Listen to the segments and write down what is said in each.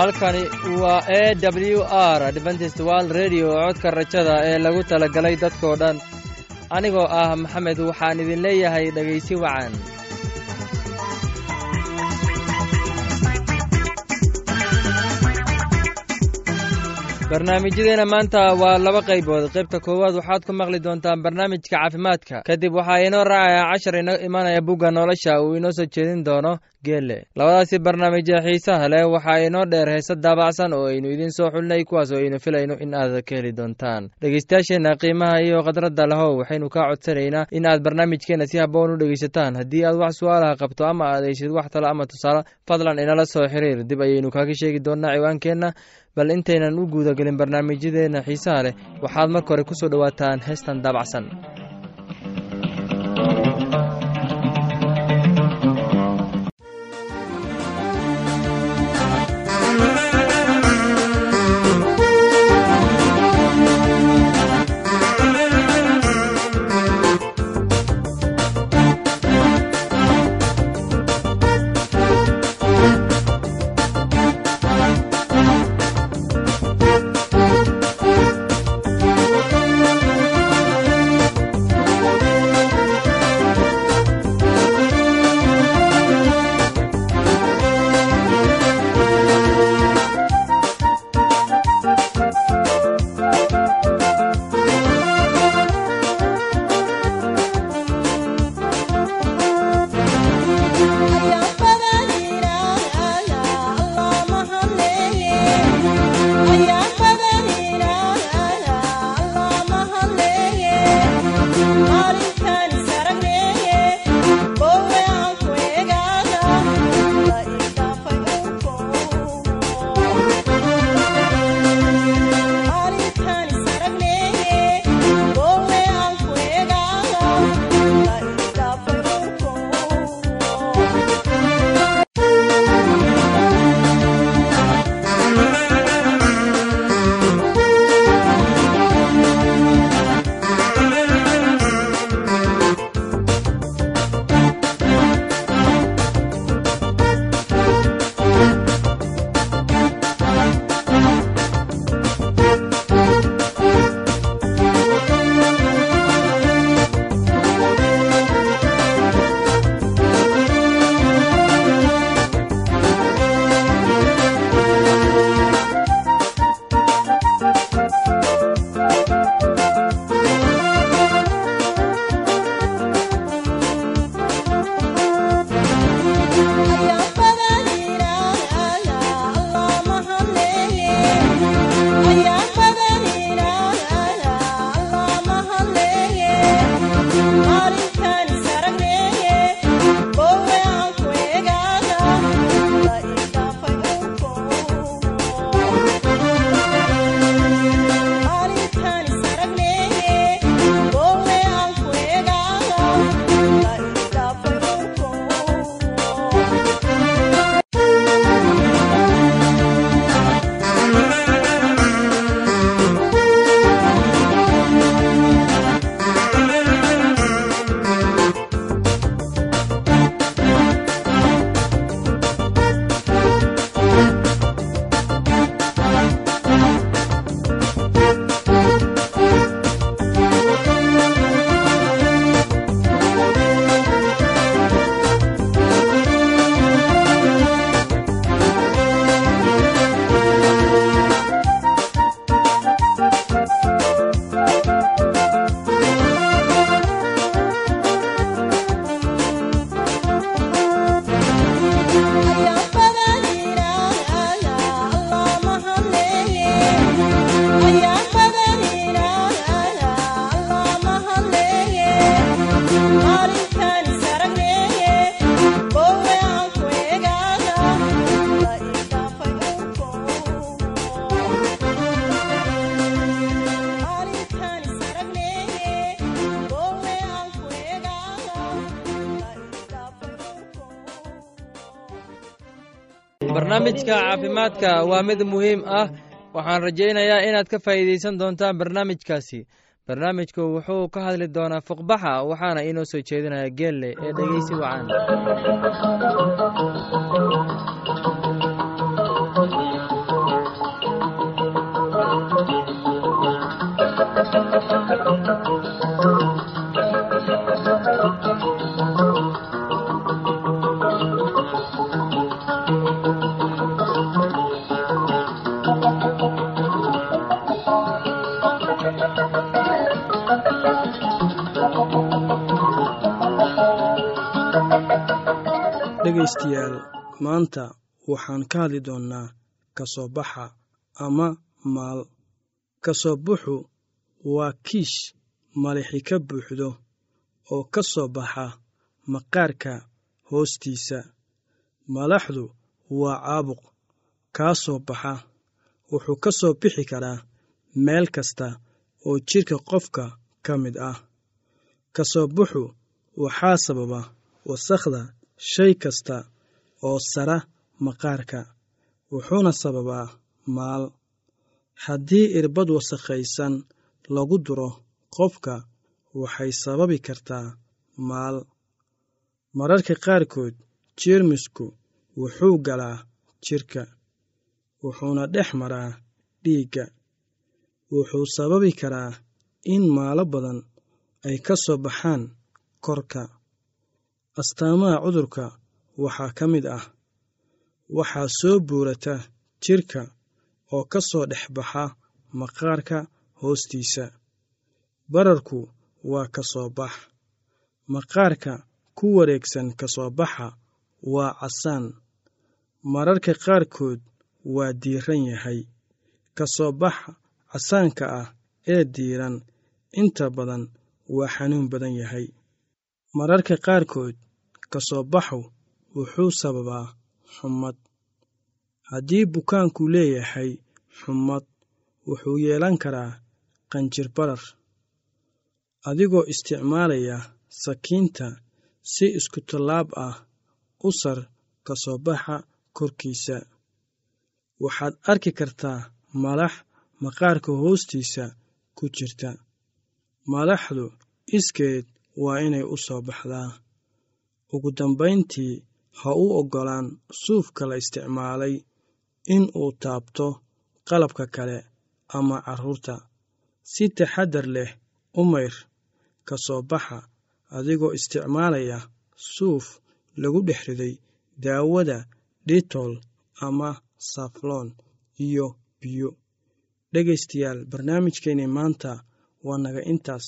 halkani waa e w r adventist world redio codka rajada ee lagu talagalay dadkoo dhan. Anigoo ah maxamed waxaan idin leeyahay dhegaysi wacan barnaamijyadeena maanta waa laba qaybood. Qaybta koowaad waxaad ku maqli doontaan barnaamijka caafimaadka. Kadib waxaa inoo raacaya cashar inoo imanaya bugga nolosha uu inoo soo jeedin doono geelle. Labadaasi barnaamijya xiisaha leh waxaa inoo dheer heese daabacsan oo aynu idiin soo xulinay kuwaas oo aynu filayno in aad ka heli doontaan. Dhegeystayaasheenna qiimaha iyo khadradda lahow waxaynu kaa codsanaynaa in aad barnaamijkeenna si haboon u dhegeysataan haddii aad wax su'aalaha qabto ama aad heysid wax talo ama tusaale fadlan inala soo xiriir. Dib ayaynu kaaga sheegi doonnaa ciwaankeenna bal intaynan u guudagelin barnaamijyadeenna xiisaha leh waxaad marka hore ku soo dhowaataan heestan daabacsan barnaamijka caafimaadka waa mid muhiim ah. Waxaan rajaynayaa inaad ka faa'iidaysan doontaan barnaamijkaasi. Barnaamijku wuxuu ka hadli doonaa fuqbaxa waxaana inoo soo jeedinaya geelle ee dhegeysi wacan dhegaystayaal maanta waxaan ka hadli doonnaa ka soo baxa ama maal. Ka soo buxu waa kiish malixi ka buuxdo oo ka soo baxa maqaarka hoostiisa. Malaxdu waa caabuq kaa soo baxa. Wuxuu ka soo bixi karaa meel kasta oo jidhka qofka ka mid ah. Ka soo buxu waxaa sababa wasakhda shay kasta oo sara maqaarka wuxuuna sababaa maal. Haddii irbad wasakhaysan lagu duro qofka waxay sababi kartaa maal. Mararka qaarkood jeermisku wuxuu galaa jidhka wuxuuna dhex maraa dhiigga. Wuxuu sababi karaa in maalo badan ay ka soo baxaan korka astaamaha cudurka waxaa ka mid ah. Waxaa soo buurata jidhka oo ka soo dhex baxa maqaarka hoostiisa. Bararku waa ka soo bax. Maqaarka ku wareegsan ka soo baxa waa casaan. Mararka qaarkood waa diiran yahay. Ka soo baxa casaanka ah ee diiran inta badan waa xanuun badan yahay mararka qaarkood ka soo baxu wuxuu sababaa xumad haddii bukaanku leeyahay xumad wuxuu yeelan karaa qanjir barar. Adigoo isticmaalaya sakiinta si isku tallaab ah u sar ka soo baxa korkiisa. Waxaad arki kartaa malax maqaarka hoostiisa ku jirta. Malaxdu iskeed waa inay u soo baxdaa. Ugu dambayntii ha u oggolaan suufka la isticmaalay in uu taabto qalabka kale ama carruurta si taxaddar leh u mayr ka soo baxa adigoo isticmaalaya suuf lagu dhex riday daawada dhitol ama safloon iyo biyo. Dhegaystayaal barnaamijkeenni maanta waa naga intaas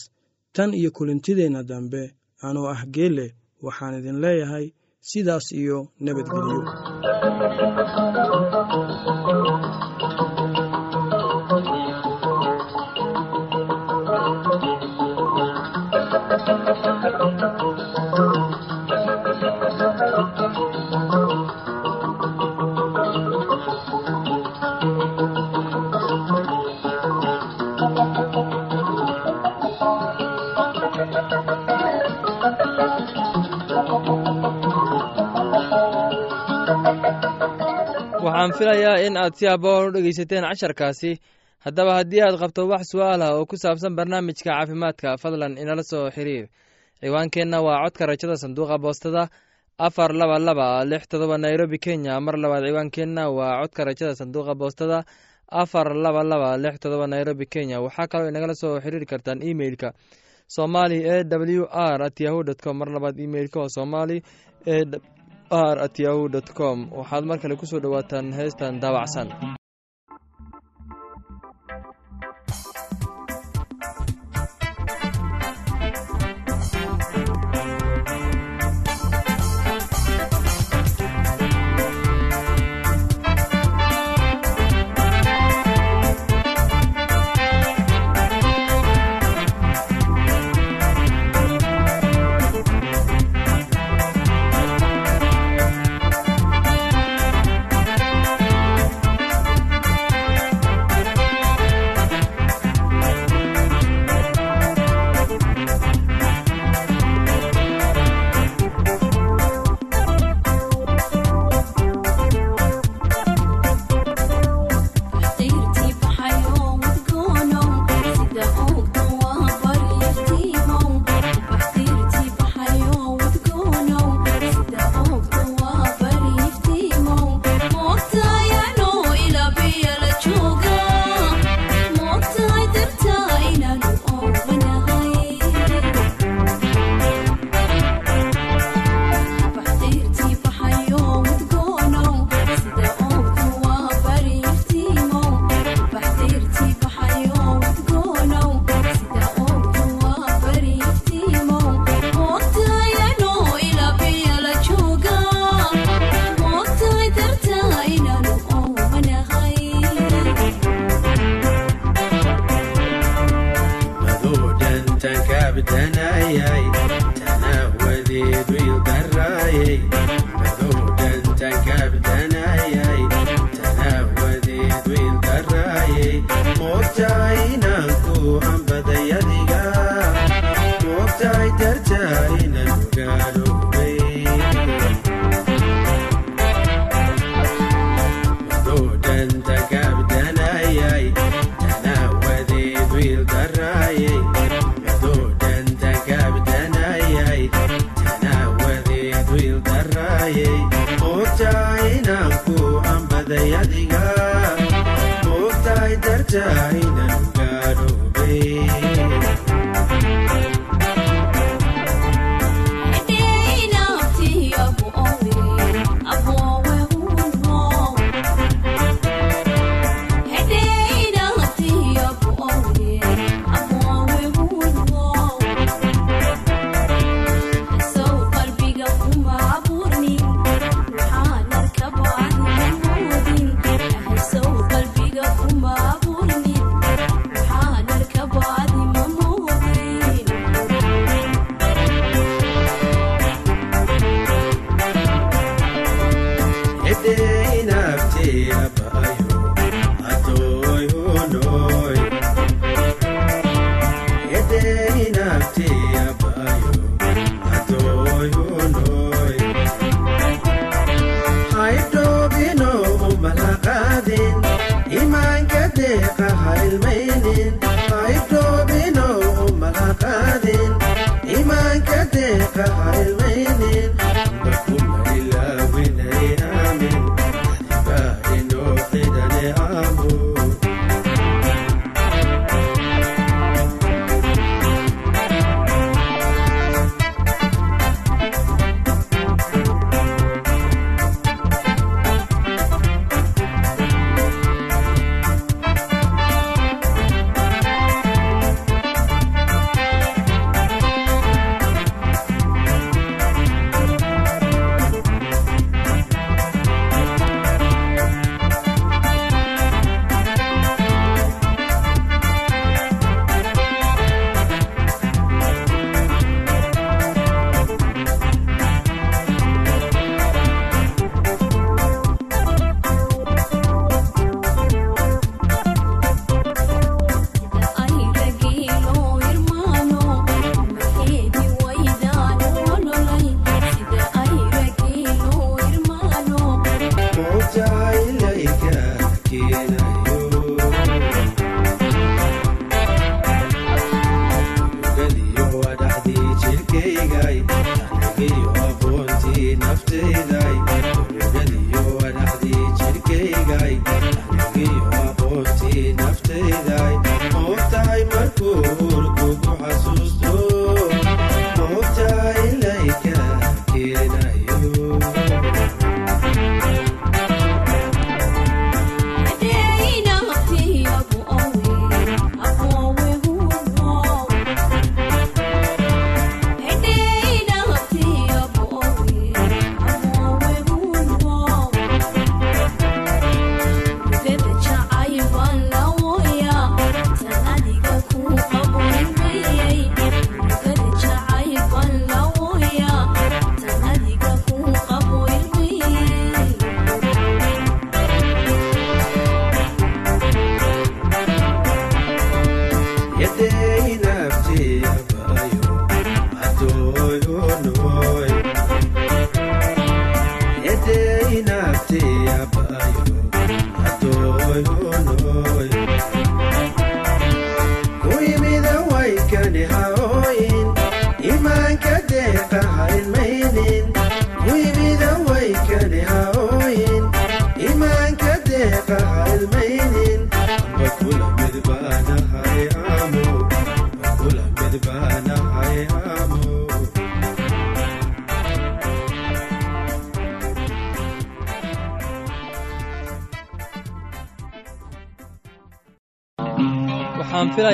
tan iyo kulintideenna dambe anoo ah geelle waxaan idin leeyahay sidaas iyo nabadgelyo waxaan filayaa in aad si aboon u dhegaysateen casharkaasi. Haddaba haddii aad qabto wax su'aal ah oo ku saabsan barnaamijka caafimaadka fadlan inala soo xiriir. Ciwaankeenna waa codka rajada sanduuqa boostada afar laba laba lix todoba nairobi kenya. Mar labaad ciwaankeenna waa codka rajada sanduuqa boostada afar laba laba lix todoba nairobi kenya. Waxaa kaloo inagala soo xiriiri kartaan emeilka somali e w r at yahu com. Mar labaad emeilka oo somali e r at yahu dt com. Waxaad mar kale ku soo dhowaataan heestan daawacsan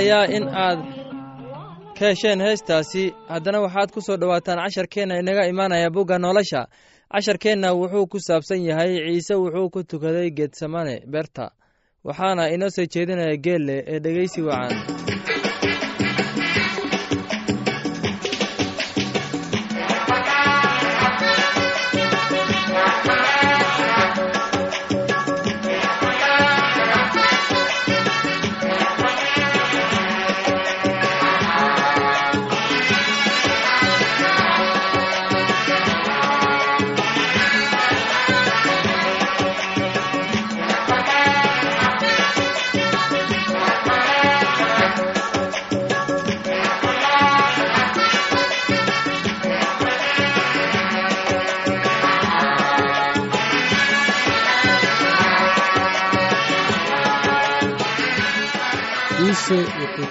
filayaa in aad ka hesheen heestaasi. Haddana waxaad ku soo dhowaataan casharkeenna inaga imaanaya bugga nolosha. Casharkeenna wuxuu ku saabsan yahay ciise wuxuu ku tukaday geedsamane berta. Waxaana inoo soo jeedinaya geelle ee dhegeysi wacan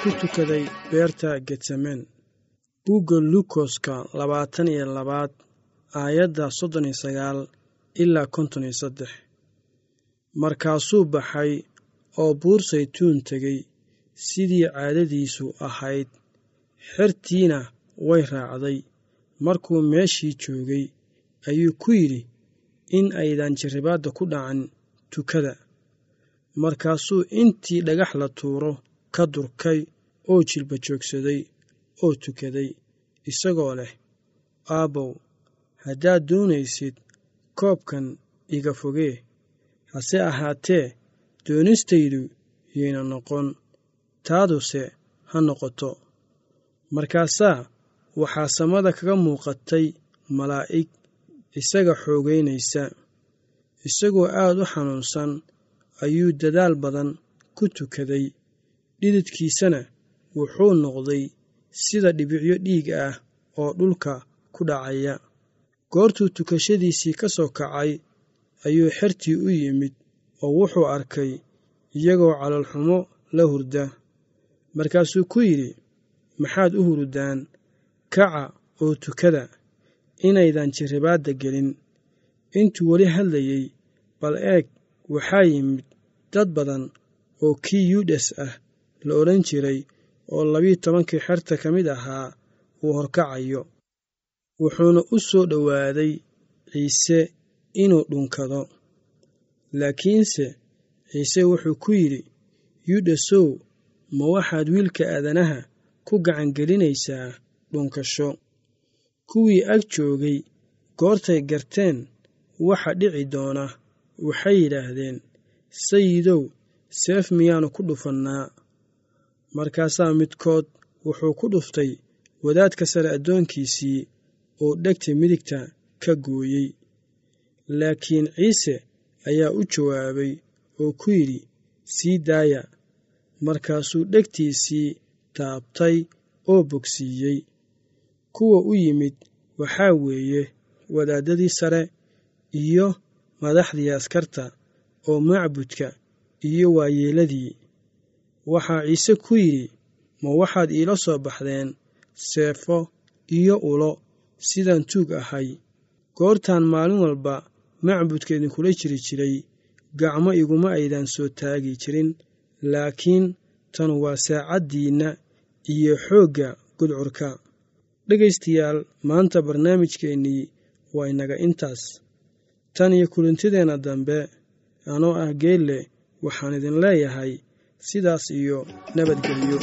ku tukaday beerta getsemen bugga lukoska labaatan iyo labaad aayadda soddon iyo sagaal ilaa konton iyo saddex. Markaasuu baxay oo buur saytuun tegey sidii caadadiisu ahayd. Xertiina way raacday. Markuu meeshii joogay ayuu ku yidhi in aydan jarribaadda ku dhacan tukada. Markaasuu intii dhagax la tuuro ka durkay oo jilba joogsaday oo tukaday isagoo leh aabbow haddaad doonaysid koobkan iga fogee hase ahaatee doonistaydu yayna noqon taaduse ha noqoto. Markaasaa waxaa samada kaga muuqatay malaa'ig isaga xoogaynaysa isagoo aad u xanuunsan ayuu dadaal badan ku tukaday. Dhididkiisana wuxuu noqday sida dhibicyo dhiig ah oo dhulka ku dhacaya. Goortuu tukashadiisii ka soo kacay ayuu xertii u yimid oo wuxuu arkay iyagoo caloolxumo la hurda. Markaasuu ku yidhi maxaad u hurdaan kaca oo tukada inaydan jarribaadda gelin. Intuu weli hadlayey bal eeg waxaa yimid dad badan oo kii yuudas ah la odhan jiray oo labiyo tobankii xerta ka mid ahaa uu horkacayo wuxuuna u soo dhowaaday ciise inuu dhunkado. Laakiinse ciise wuxuu ku yidhi yuudasow ma waxaad wiilka aadanaha ku gacangelinaysaa dhunkasho? Kuwii ag joogay goortay garteen waxa dhici doona waxay yidhaahdeen. Sayidow seef miyaannu ku dhufannaa markaasaa midkood wuxuu ku dhuftay wadaadka sare addoonkiisii oo dhegta midigta ka gooyey. Laakiin ciise ayaa u jawaabay oo ku yidhi sii daaya. Markaasuu dhegtiisii taabtay oo bogsiiyey. Kuwa u yimid waxaa weeye wadaaddadii sare iyo madaxdii askarta oo macbudka iyo waayeeladii waxaa ciise ku yidhi ma waxaad iila soo baxdeen seefo iyo ulo sidaan tuug ahay. Goortaan maalin walba macbudka idinkula jiri jiray gacmo iguma aydan soo taagi jirin. Laakiin tan waa saacaddiinna iyo xoogga gudcurka. Dhegaystayaal maanta barnaamijkeennii waa inaga intaas. Tan iyo kulintideenna dambe anoo ah geelle waxaan idin leeyahay sidaas iyo nabadgelyo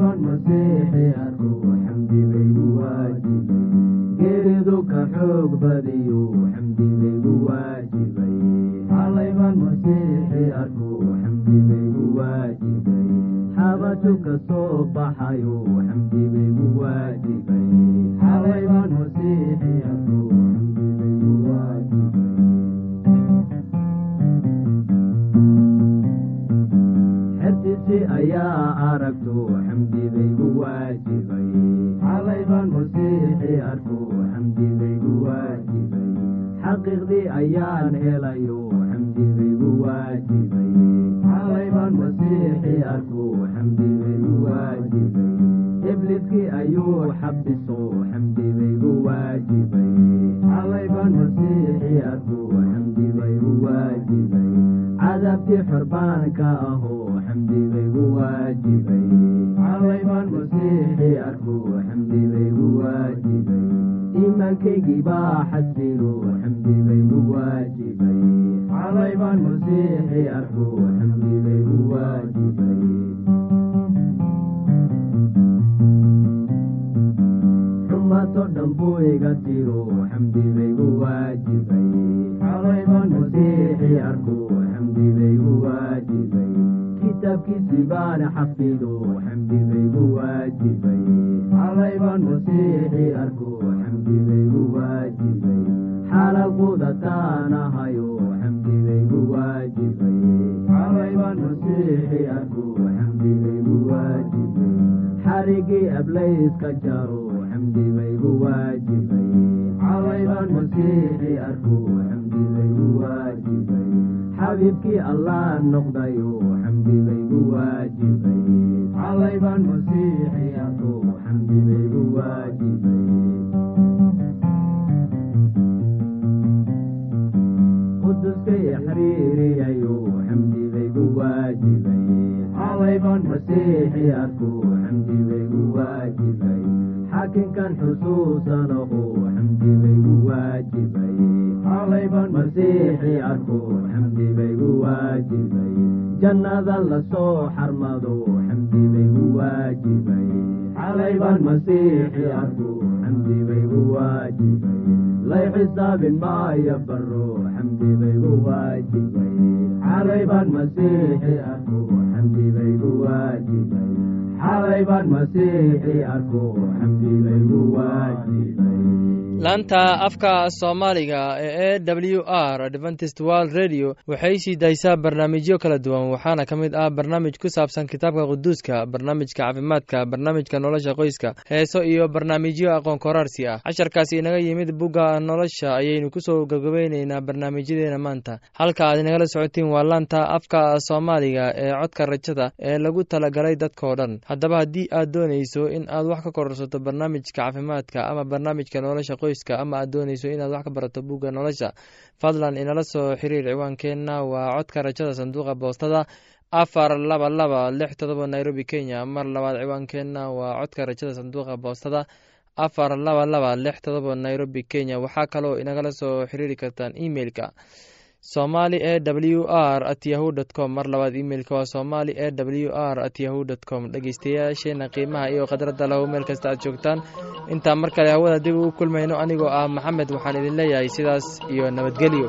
baan masiixi arku xamdi baygu waajibay xinjirtiisii buu igu dhaqo xamdi baygu waajibay xalay baan masiixi arku xamdi baygu waajibay dembigaygii buu xalayo xamdi baygu waajibay xalay baan masiixi arku xamdi baygu waajibay geeridu ka xoog badiyo xamdi baygu waajibay. Xalay baan masiixi arku xamdi baygu waajibay. Xabashu ka soo baxayo xamdi baygu waajibay. Xalay baan masiixi arku xamdi baygu waajibay. Xertiisi ayaa aragto xamdi baygu waajibay. Xalay baan masiixi arku xaqiiqdii ayaan helayo xamdi xamdibaygu waajibay. Xalay baan masiixi arku xamdibaygu waajibay. Ibliskii ayuu xabiso xamdibaygu waajibay. Xalay baan masiixi arku xamdibaygu waajibay cadaabkii xorbaanka ahoo xamdibaygu waajibay xalay baan masiixi arku xamdibaygu waajibay iimaankaygii baa xasilo xamdibaygu waajibay xalay baan masiixi arku xamdibaygu waajibay xumato dhan buu iga tiro xamdibaygu waajibay xalay baan masiixi arku xamdibaygu waajibay kitaabkiisii baan xafido xamdibaygu waajibay xalay baan masiixi arku. Xamdibaygu waajibay xalal qudataanahayo xamdibaygu waajibay xalay baan masiixi arku. Xamdibaygu waajibay xarigii ablayska jaro xamdibaygu waajibay xalay baan masiixi arku. Xamdibaygu waajibay xabiibkii allah noqdayo xamdibaygu waajibay. Xalay baan masiixi arku xamdibaygu waajibay. Xamdibaygu waajibay. Xalay baan masiixi arku xamdibaygu waajibay xaakinkan xusuusanaho xamdibaygu waajibay xalay baan masiixi arku xamdibaygu waajibay jannada la soo xarmado xamdibaygu waajibay xalay baan masiixi arku xamdibaygu waajibay lay xisaabin maayo baro xamdibaygu waajibay xalay baan masiixi arku xamdibaygu waajibay xalay baan masiixi arku xamdibaygu waajibay laanta afka soomaaliga ee e w r adventist world radio waxay sii daysaa barnaamijyo kala duwan waxaana ka mid ah barnaamij ku saabsan kitaabka quduuska barnaamijka caafimaadka barnaamijka nolosha qoyska heeso iyo barnaamijyo aqoon koraarsi ah. Casharkaasi inaga yimid bugga nolosha ayaynu ku soo gabgabayneynaa barnaamijyadeena maanta. Halka aad inagala socotiin waa laanta afka soomaaliga ee codka rajada ee lagu talagalay dadkao dhan. Haddaba haddii aad doonayso in aad wax ka kororsato barnaamijka caafimaadka ama barnaamijka nolosha ama aad doonayso inaad wax ka barato bugga nolosha. Fadlan inala soo xiriir ciwaankeenna waa codka rajada sanduuqa boostada afar laba laba lix todoba nairobi kenya. Mar labaad ciwaankeenna waa codka rajada sanduuqa boostada afar laba laba lix todoba nairobi kenya. Waxaa kaloo inagala soo xiriiri kartaan emeilka somali e w r at yahu dt com. Mar labaad imeilka waa somali e w r at yahu dt com. Dhegeystayaasheena qiimaha iyo khadradda lahu meel kasta aad joogtaan. Intaan mar kale hawada dib ugu kulmayno anigoo ah maxamed waxaan idin leeyahay sidaas iyo nabadgelyo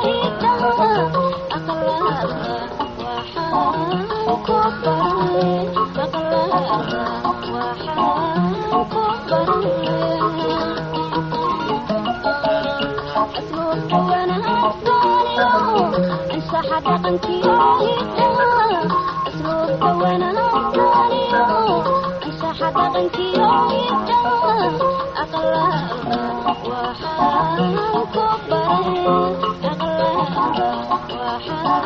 anshaxa dhaqankiyo